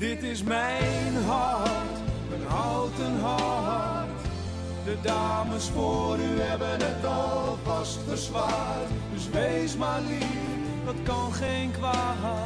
Dit is mijn hart, mijn houten hart. De dames voor u hebben het alvast verzwaard. Dus wees maar lief, dat kan geen kwaad.